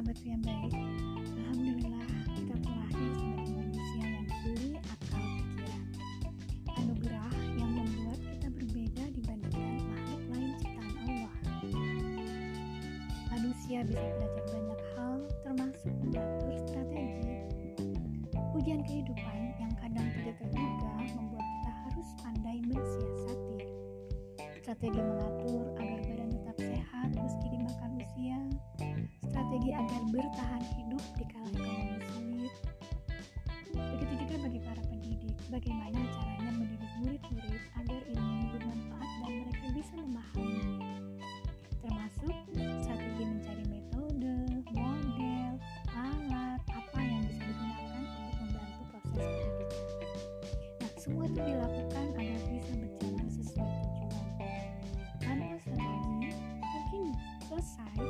sahabatku yang baik Alhamdulillah kita terlahir sebagai manusia yang diberi akal pikiran. Anugerah yang membuat kita berbeda dibandingkan makhluk lain ciptaan Allah. Manusia bisa belajar banyak hal termasuk mengatur strategi. Ujian kehidupan yang kadang tidak terduga membuat kita harus pandai mensiasati. Strategi mengatur agar bertahan hidup di kala ekonomi sulit. Begitu juga bagi para pendidik, bagaimana caranya mendidik murid-murid agar ilmu bermanfaat dan mereka bisa memahami. Termasuk strategi mencari metode, model, alat, apa yang bisa digunakan untuk membantu proses pendidikan. Nah, semua itu dilakukan agar bisa berjalan sesuai tujuan. Tanpa strategi, mungkin selesai,